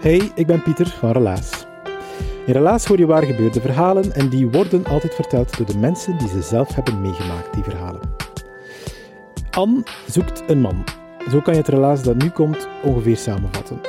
Hey, ik ben Pieter van Relaas. In Relaas hoor je waar gebeurde verhalen en die worden altijd verteld door de mensen die ze zelf hebben meegemaakt, die verhalen. Anne zoekt een man. Zo kan je het relaas dat nu komt ongeveer samenvatten.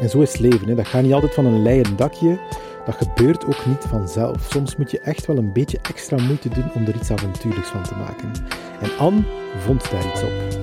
En zo is leven. Hè. Dat gaat niet altijd van een leien dakje. Dat gebeurt ook niet vanzelf. Soms moet je echt wel een beetje extra moeite doen om er iets avontuurlijks van te maken. En Anne vond daar iets op.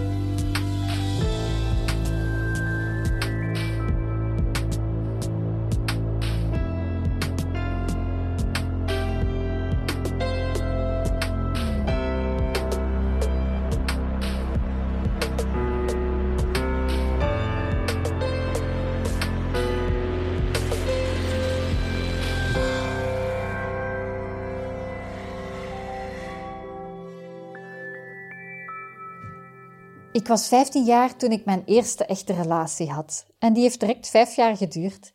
Ik was 15 jaar toen ik mijn eerste echte relatie had. En die heeft direct vijf jaar geduurd.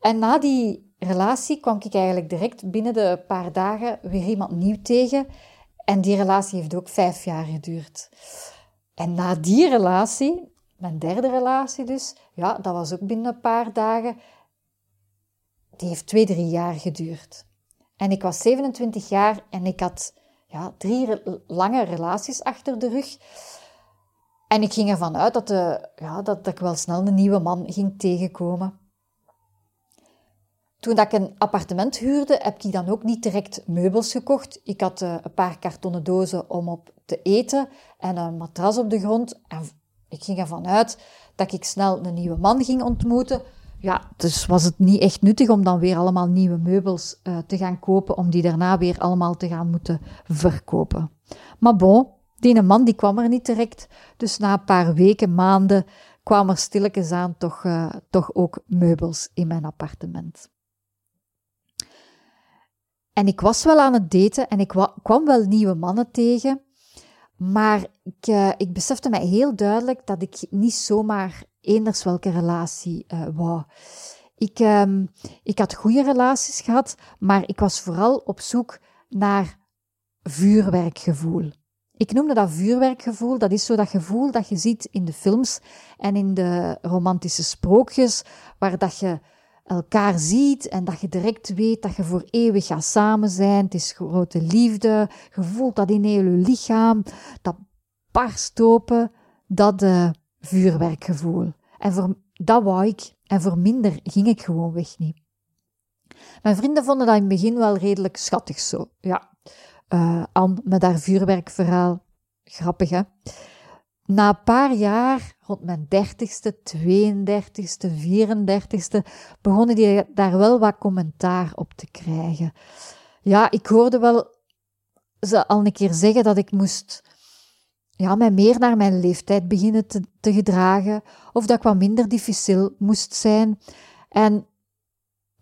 En na die relatie kwam ik eigenlijk direct binnen de paar dagen weer iemand nieuw tegen. En die relatie heeft ook vijf jaar geduurd. En na die relatie, mijn derde relatie dus, ja, dat was ook binnen een paar dagen, die heeft twee, drie jaar geduurd. En ik was 27 jaar en ik had ja, drie lange relaties achter de rug. En ik ging ervan uit dat, de, ja, dat, ik wel snel een nieuwe man ging tegenkomen. Toen dat ik een appartement huurde, heb ik dan ook niet direct meubels gekocht. Ik had uh, een paar kartonnen dozen om op te eten en een matras op de grond. En ik ging ervan uit dat ik snel een nieuwe man ging ontmoeten. Ja, dus was het niet echt nuttig om dan weer allemaal nieuwe meubels uh, te gaan kopen, om die daarna weer allemaal te gaan moeten verkopen. Maar bon, die man die kwam er niet direct. Dus na een paar weken, maanden, kwamen er stilletjes aan toch, uh, toch ook meubels in mijn appartement. En ik was wel aan het daten en ik kwam wel nieuwe mannen tegen. Maar ik, uh, ik besefte mij heel duidelijk dat ik niet zomaar eenders welke relatie uh, wou. Ik, um, ik had goede relaties gehad, maar ik was vooral op zoek naar vuurwerkgevoel. Ik noemde dat vuurwerkgevoel. Dat is zo dat gevoel dat je ziet in de films en in de romantische sprookjes, waar dat je elkaar ziet en dat je direct weet dat je voor eeuwig gaat samen zijn. Het is grote liefde. Je voelt dat in heel je lichaam. Dat barst open. Dat uh, vuurwerkgevoel. En voor dat wou ik. En voor minder ging ik gewoonweg niet. Mijn vrienden vonden dat in het begin wel redelijk schattig zo. Ja, uh, Anne met haar vuurwerkverhaal. Grappig, hè? Na een paar jaar, rond mijn dertigste, 32ste, 34ste, begonnen die daar wel wat commentaar op te krijgen. Ja, ik hoorde wel ze al een keer zeggen dat ik moest ja, mij meer naar mijn leeftijd beginnen te, te gedragen, of dat ik wat minder difficiel moest zijn. En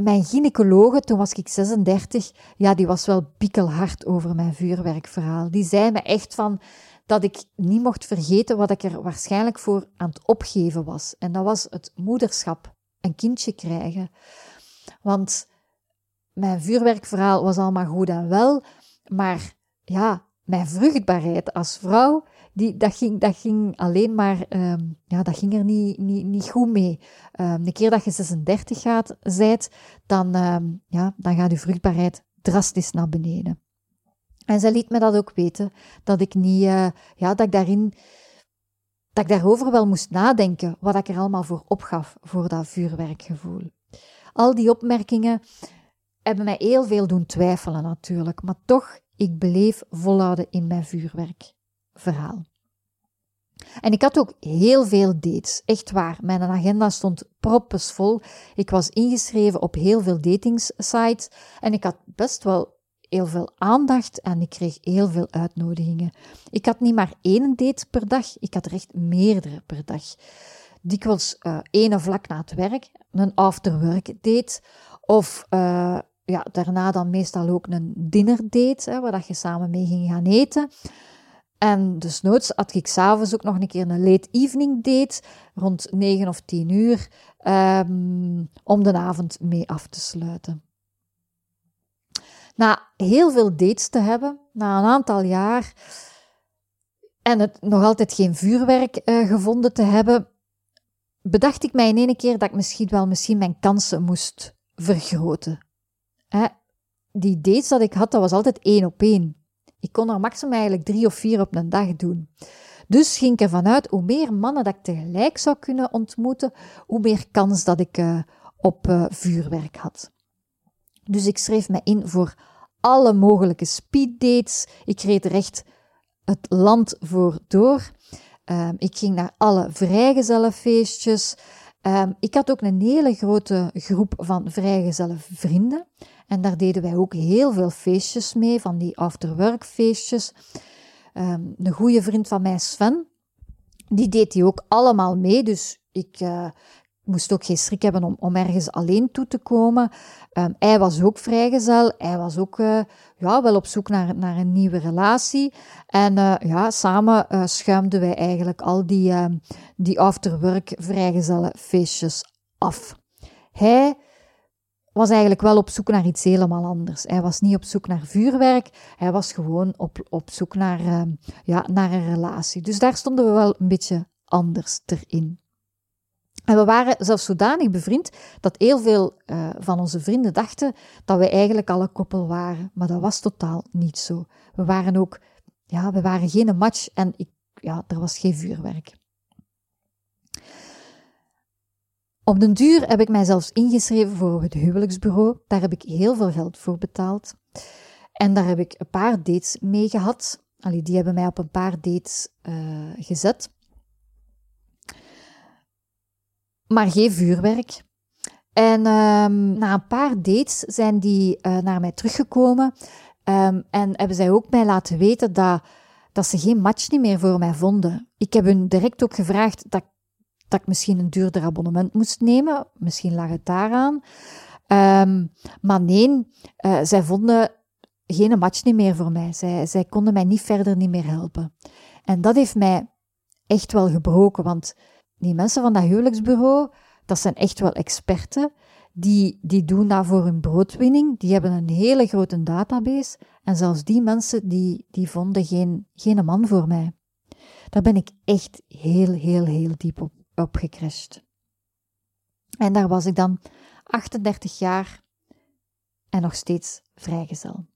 mijn gynaecologe, toen was ik 36, ja, die was wel pikkelhard over mijn vuurwerkverhaal. Die zei me echt van dat ik niet mocht vergeten wat ik er waarschijnlijk voor aan het opgeven was. En dat was het moederschap, een kindje krijgen. Want mijn vuurwerkverhaal was allemaal goed en wel, maar ja, mijn vruchtbaarheid als vrouw, die, dat, ging, dat ging alleen maar, um, ja, dat ging er niet, niet, niet goed mee. Um, de keer dat je 36 gaat, zijt, dan, um, ja, dan gaat je vruchtbaarheid drastisch naar beneden. En zij liet me dat ook weten, dat ik niet, uh, ja, dat ik daarin, dat ik daarover wel moest nadenken, wat ik er allemaal voor opgaf voor dat vuurwerkgevoel. Al die opmerkingen hebben mij heel veel doen twijfelen natuurlijk, maar toch, ik bleef volhouden in mijn vuurwerkverhaal. En ik had ook heel veel dates, echt waar. Mijn agenda stond proppesvol. Ik was ingeschreven op heel veel datingsites en ik had best wel heel veel aandacht en ik kreeg heel veel uitnodigingen. Ik had niet maar één date per dag, ik had echt meerdere per dag. Dikwijls uh, ene vlak na het werk, een afterwork date, of uh, ja, daarna dan meestal ook een dinner date, hè, waar dat je samen mee ging gaan eten. En dus noods had ik s'avonds ook nog een keer een late evening date, rond 9 of 10 uur, um, om de avond mee af te sluiten. Na heel veel dates te hebben, na een aantal jaar, en het nog altijd geen vuurwerk uh, gevonden te hebben, bedacht ik mij in één keer dat ik misschien wel misschien mijn kansen moest vergroten. Die dates dat ik had, dat was altijd één op één. Ik kon er maximaal eigenlijk drie of vier op een dag doen. Dus ging ik ervan uit, hoe meer mannen dat ik tegelijk zou kunnen ontmoeten, hoe meer kans dat ik uh, op uh, vuurwerk had. Dus ik schreef me in voor alle mogelijke speeddates. Ik reed er echt het land voor door. Um, ik ging naar alle vrijgezellenfeestjes. Um, ik had ook een hele grote groep van vrijgezelle vrienden. En daar deden wij ook heel veel feestjes mee, van die afterwork feestjes. Um, een goede vriend van mij, Sven, die deed die ook allemaal mee. Dus ik uh, moest ook geen schrik hebben om, om ergens alleen toe te komen. Um, hij was ook vrijgezel. Hij was ook uh, ja, wel op zoek naar, naar een nieuwe relatie. En uh, ja, samen schuimden wij eigenlijk al die, uh, die afterwork vrijgezellen feestjes af. Hij was eigenlijk wel op zoek naar iets helemaal anders. Hij was niet op zoek naar vuurwerk, hij was gewoon op, op zoek naar, ehm, ja, naar een relatie. Dus daar stonden we wel een beetje anders erin. En we waren zelfs zodanig bevriend dat heel veel uh, van onze vrienden dachten dat we eigenlijk al een koppel waren. Maar dat was totaal niet zo. We waren ook, ja, we waren geen match en ik, ja, er was geen vuurwerk. Op den duur heb ik mij zelfs ingeschreven voor het huwelijksbureau. Daar heb ik heel veel geld voor betaald. En daar heb ik een paar dates mee gehad. Allee, die hebben mij op een paar dates uh, gezet. Maar geen vuurwerk. En um, na een paar dates zijn die uh, naar mij teruggekomen. Um, en hebben zij ook mij laten weten dat, dat ze geen match niet meer voor mij vonden. Ik heb hun direct ook gevraagd dat dat ik misschien een duurder abonnement moest nemen. Misschien lag het daaraan. Um, maar nee, uh, zij vonden geen match niet meer voor mij. Zij, zij konden mij niet verder niet meer helpen. En dat heeft mij echt wel gebroken, want die mensen van dat huwelijksbureau, dat zijn echt wel experten. Die, die doen dat voor hun broodwinning. Die hebben een hele grote database. En zelfs die mensen, die, die vonden geen, geen man voor mij. Daar ben ik echt heel, heel, heel diep op opgecrashed. En daar was ik dan 38 jaar en nog steeds vrijgezel.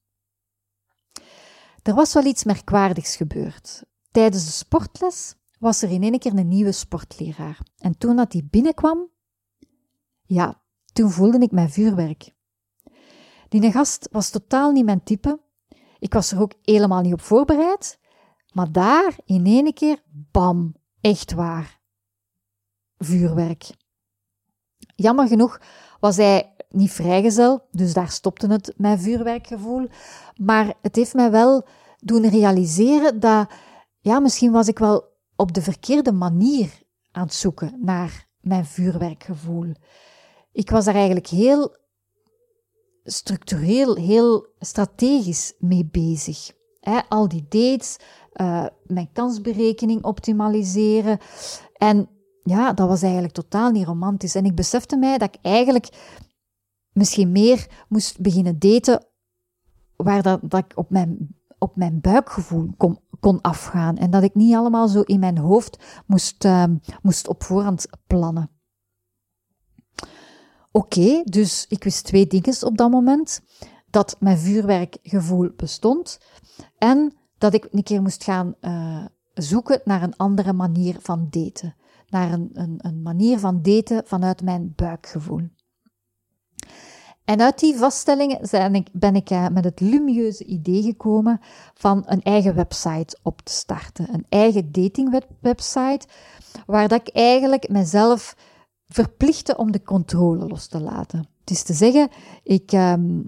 Er was wel iets merkwaardigs gebeurd. Tijdens de sportles was er in één keer een nieuwe sportleraar. En toen dat die binnenkwam, ja, toen voelde ik mijn vuurwerk. Die gast was totaal niet mijn type. Ik was er ook helemaal niet op voorbereid. Maar daar, in één keer, bam, echt waar vuurwerk. Jammer genoeg was hij niet vrijgezel, dus daar stopte het mijn vuurwerkgevoel. Maar het heeft mij wel doen realiseren dat, ja, misschien was ik wel op de verkeerde manier aan het zoeken naar mijn vuurwerkgevoel. Ik was daar eigenlijk heel structureel, heel strategisch mee bezig. al die dates, uh, mijn kansberekening optimaliseren. En ja, dat was eigenlijk totaal niet romantisch. En ik besefte mij dat ik eigenlijk misschien meer moest beginnen daten waar dat, dat ik op mijn, op mijn buikgevoel kon, kon afgaan. En dat ik niet allemaal zo in mijn hoofd moest, uh, moest op voorhand plannen. Oké, dus ik wist twee dingen op dat moment. Dat mijn vuurwerkgevoel bestond en dat ik een keer moest gaan uh, zoeken naar een andere manier van daten. Naar een, een, een manier van daten vanuit mijn buikgevoel. En uit die vaststellingen ik, ben ik eh, met het lumieuze idee gekomen van een eigen website op te starten. Een eigen datingwebsite, waar dat ik eigenlijk mezelf verplichtte om de controle los te laten. Het is te zeggen, ik, um,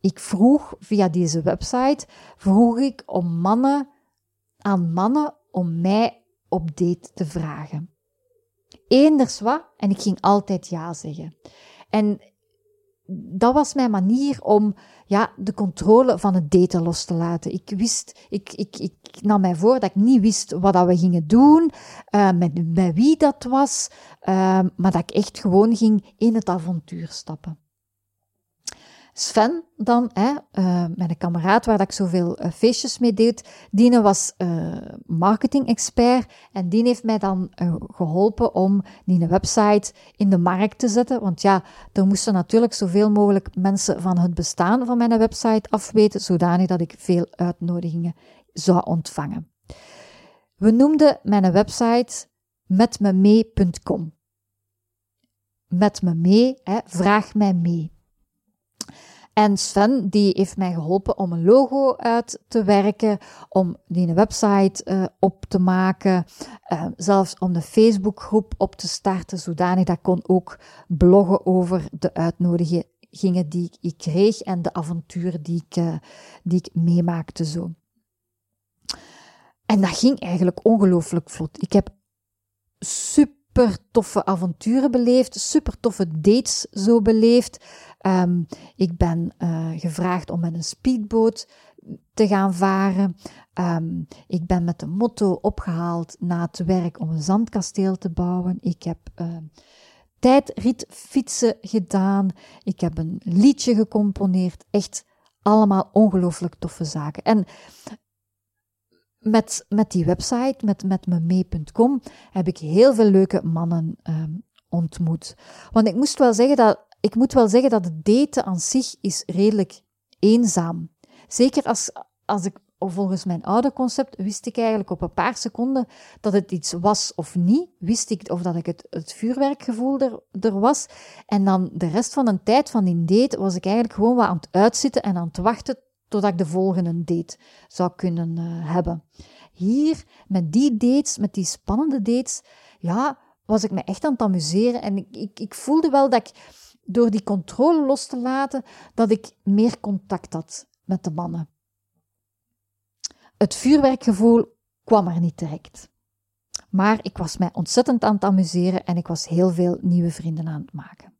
ik vroeg via deze website, vroeg ik om mannen, aan mannen om mij op date te vragen. Eenders wat, en ik ging altijd ja zeggen. En dat was mijn manier om ja, de controle van het daten los te laten. Ik wist, ik, ik, ik nam mij voor dat ik niet wist wat dat we gingen doen, uh, met, met wie dat was, uh, maar dat ik echt gewoon ging in het avontuur stappen. Sven dan, hè, uh, mijn kameraad waar ik zoveel uh, feestjes mee deed, die was uh, marketing-expert en die heeft mij dan geholpen om die website in de markt te zetten. Want ja, er moesten natuurlijk zoveel mogelijk mensen van het bestaan van mijn website afweten, zodanig dat ik veel uitnodigingen zou ontvangen. We noemden mijn website metmemee.com. Met me mee, hè, vraag mij mee. En Sven die heeft mij geholpen om een logo uit te werken, om die een website uh, op te maken, uh, zelfs om de Facebookgroep op te starten, zodanig dat ik kon ook bloggen over de uitnodigingen die ik kreeg en de avonturen die ik, uh, die ik meemaakte zo. En dat ging eigenlijk ongelooflijk vlot. Ik heb super toffe avonturen beleefd, super toffe dates zo beleefd. Um, ik ben uh, gevraagd om met een speedboot te gaan varen. Um, ik ben met de motto opgehaald na het werk om een zandkasteel te bouwen. Ik heb uh, tijdritfietsen gedaan. Ik heb een liedje gecomponeerd. Echt allemaal ongelooflijk toffe zaken. En met, met die website, met, met heb ik heel veel leuke mannen ontmoet. Want ik moest wel zeggen dat ik moet wel zeggen dat het daten aan zich is redelijk eenzaam. Zeker als, als ik, volgens mijn oude concept, wist ik eigenlijk op een paar seconden dat het iets was of niet. Wist ik of dat ik het, het vuurwerkgevoel er, er was. En dan de rest van de tijd van die date was ik eigenlijk gewoon wat aan het uitzitten en aan het wachten totdat ik de volgende date zou kunnen uh, hebben. Hier, met die dates, met die spannende dates, ja, was ik me echt aan het amuseren. En ik, ik, ik voelde wel dat ik door die controle los te laten, dat ik meer contact had met de mannen. Het vuurwerkgevoel kwam er niet direct. Maar ik was mij ontzettend aan het amuseren en ik was heel veel nieuwe vrienden aan het maken.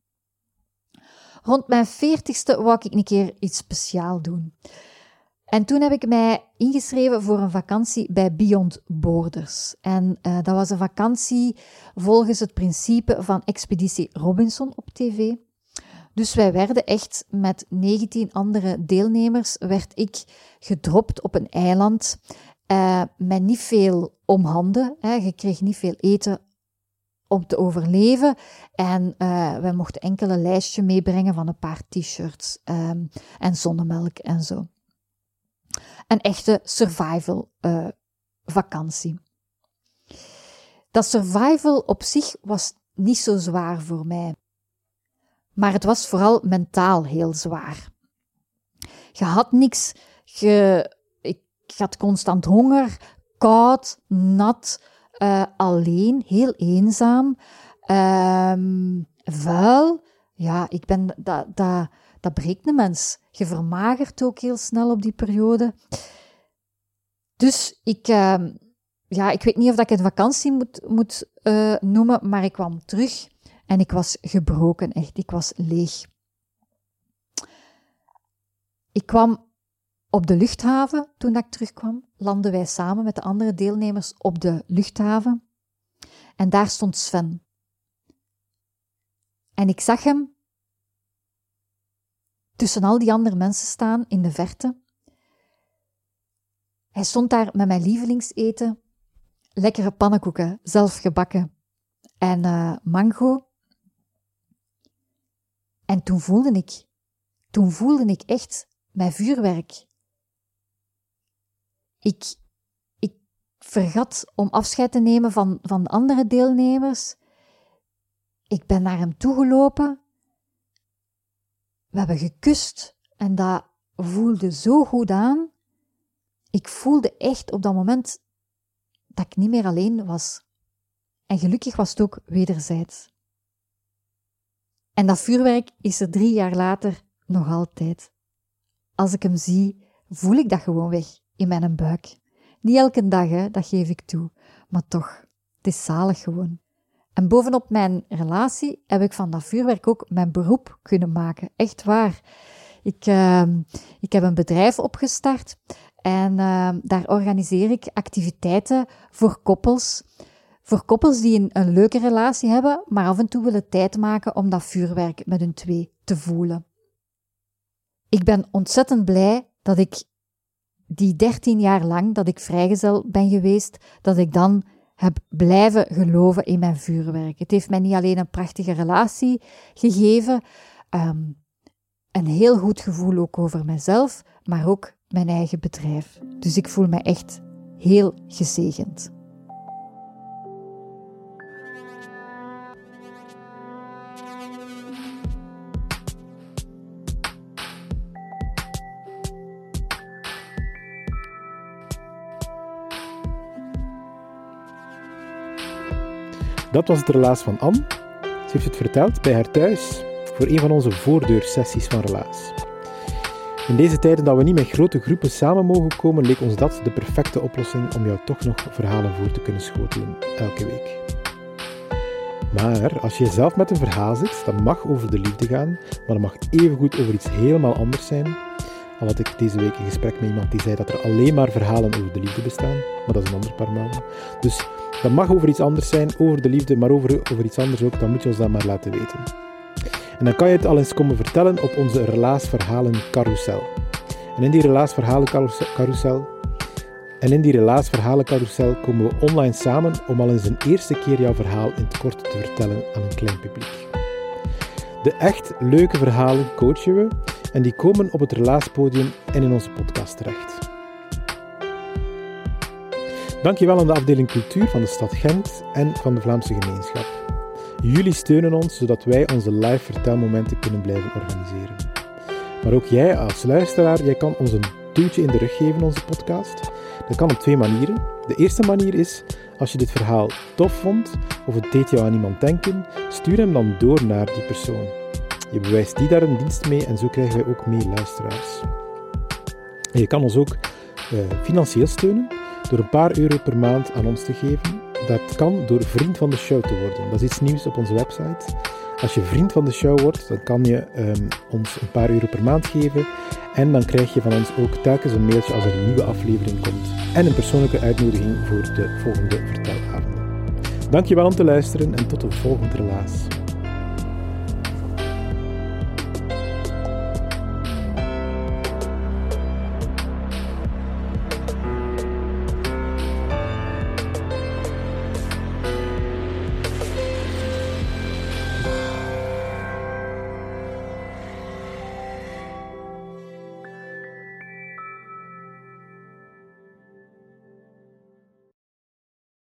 Rond mijn veertigste wou ik een keer iets speciaal doen. En toen heb ik mij ingeschreven voor een vakantie bij Beyond Borders. En uh, dat was een vakantie volgens het principe van Expeditie Robinson op tv. Dus wij werden echt met 19 andere deelnemers, werd ik gedropt op een eiland uh, met niet veel om handen. Hè. Je kreeg niet veel eten om te overleven. En uh, wij mochten enkel een lijstje meebrengen van een paar t-shirts um, en zonnemelk en zo. Een echte survival uh, vakantie. Dat survival op zich was niet zo zwaar voor mij maar het was vooral mentaal heel zwaar. Je had niks, je, ik had constant honger, koud, nat, uh, alleen, heel eenzaam, um, vuil. Ja, ik ben, dat, dat, dat breekt een mens. Je vermagert ook heel snel op die periode. Dus ik, uh, ja, ik weet niet of ik het vakantie moet, moet uh, noemen, maar ik kwam terug en ik was gebroken, echt. Ik was leeg. Ik kwam op de luchthaven toen ik terugkwam. Landden wij samen met de andere deelnemers op de luchthaven. En daar stond Sven. En ik zag hem tussen al die andere mensen staan in de verte. Hij stond daar met mijn lievelingseten, lekkere pannenkoeken, zelf gebakken, en uh, mango. En toen voelde ik, toen voelde ik echt mijn vuurwerk. Ik, ik vergat om afscheid te nemen van, van de andere deelnemers. Ik ben naar hem toegelopen. We hebben gekust en dat voelde zo goed aan. Ik voelde echt op dat moment dat ik niet meer alleen was. En gelukkig was het ook wederzijds. En dat vuurwerk is er drie jaar later nog altijd. Als ik hem zie, voel ik dat gewoon weg in mijn buik. Niet elke dag, hè, dat geef ik toe, maar toch, het is zalig gewoon. En bovenop mijn relatie heb ik van dat vuurwerk ook mijn beroep kunnen maken. Echt waar. Ik, uh, ik heb een bedrijf opgestart en uh, daar organiseer ik activiteiten voor koppels. Voor koppels die een, leuke relatie hebben, maar af en toe willen tijd maken om dat vuurwerk met hun twee te voelen. Ik ben ontzettend blij dat ik die 13 jaar lang dat ik vrijgezel ben geweest, dat ik dan heb blijven geloven in mijn vuurwerk. Het heeft mij niet alleen een prachtige relatie gegeven, um, een heel goed gevoel ook over mezelf, maar ook mijn eigen bedrijf. Dus ik voel me echt heel gezegend. Dat was het relaas van Anne. Ze heeft het verteld bij haar thuis voor een van onze voordeursessies van relaas. In deze tijden dat we niet met grote groepen samen mogen komen, leek ons dat de perfecte oplossing om jou toch nog verhalen voor te kunnen schotelen elke week. Maar als je zelf met een verhaal zit, dat mag over de liefde gaan, maar dat mag evengoed over iets helemaal anders zijn. Al had ik deze week een gesprek met iemand die zei dat er alleen maar verhalen over de liefde bestaan, maar dat is een ander paar maanden. Dus dat mag over iets anders zijn, over de liefde, maar over, over iets anders ook, dan moet je ons dat maar laten weten. En dan kan je het al eens komen vertellen op onze relaasverhalen carousel. En in die relaasverhalen carousel en in die relaasverhalen carousel komen we online samen om al eens een eerste keer jouw verhaal in het kort te vertellen aan een klein publiek. De echt leuke verhalen coachen we en die komen op het relaaspodium en in onze podcast terecht. Dankjewel aan de afdeling cultuur van de stad Gent en van de Vlaamse gemeenschap. Jullie steunen ons zodat wij onze live vertelmomenten kunnen blijven organiseren. Maar ook jij als luisteraar, jij kan ons een duwtje in de rug geven, onze podcast. Dat kan op twee manieren. De eerste manier is, als je dit verhaal tof vond of het deed jou aan iemand denken, stuur hem dan door naar die persoon. Je bewijst die daar een dienst mee en zo krijgen wij ook meer luisteraars. Je kan ons ook uh, financieel steunen door een paar euro per maand aan ons te geven. Dat kan door vriend van de show te worden. Dat is iets nieuws op onze website. Als je vriend van de show wordt, dan kan je um, ons een paar euro per maand geven. En dan krijg je van ons ook telkens een mailtje als er een nieuwe aflevering komt. En een persoonlijke uitnodiging voor de volgende vertelavonden. Dankjewel om te luisteren en tot de volgende relaas.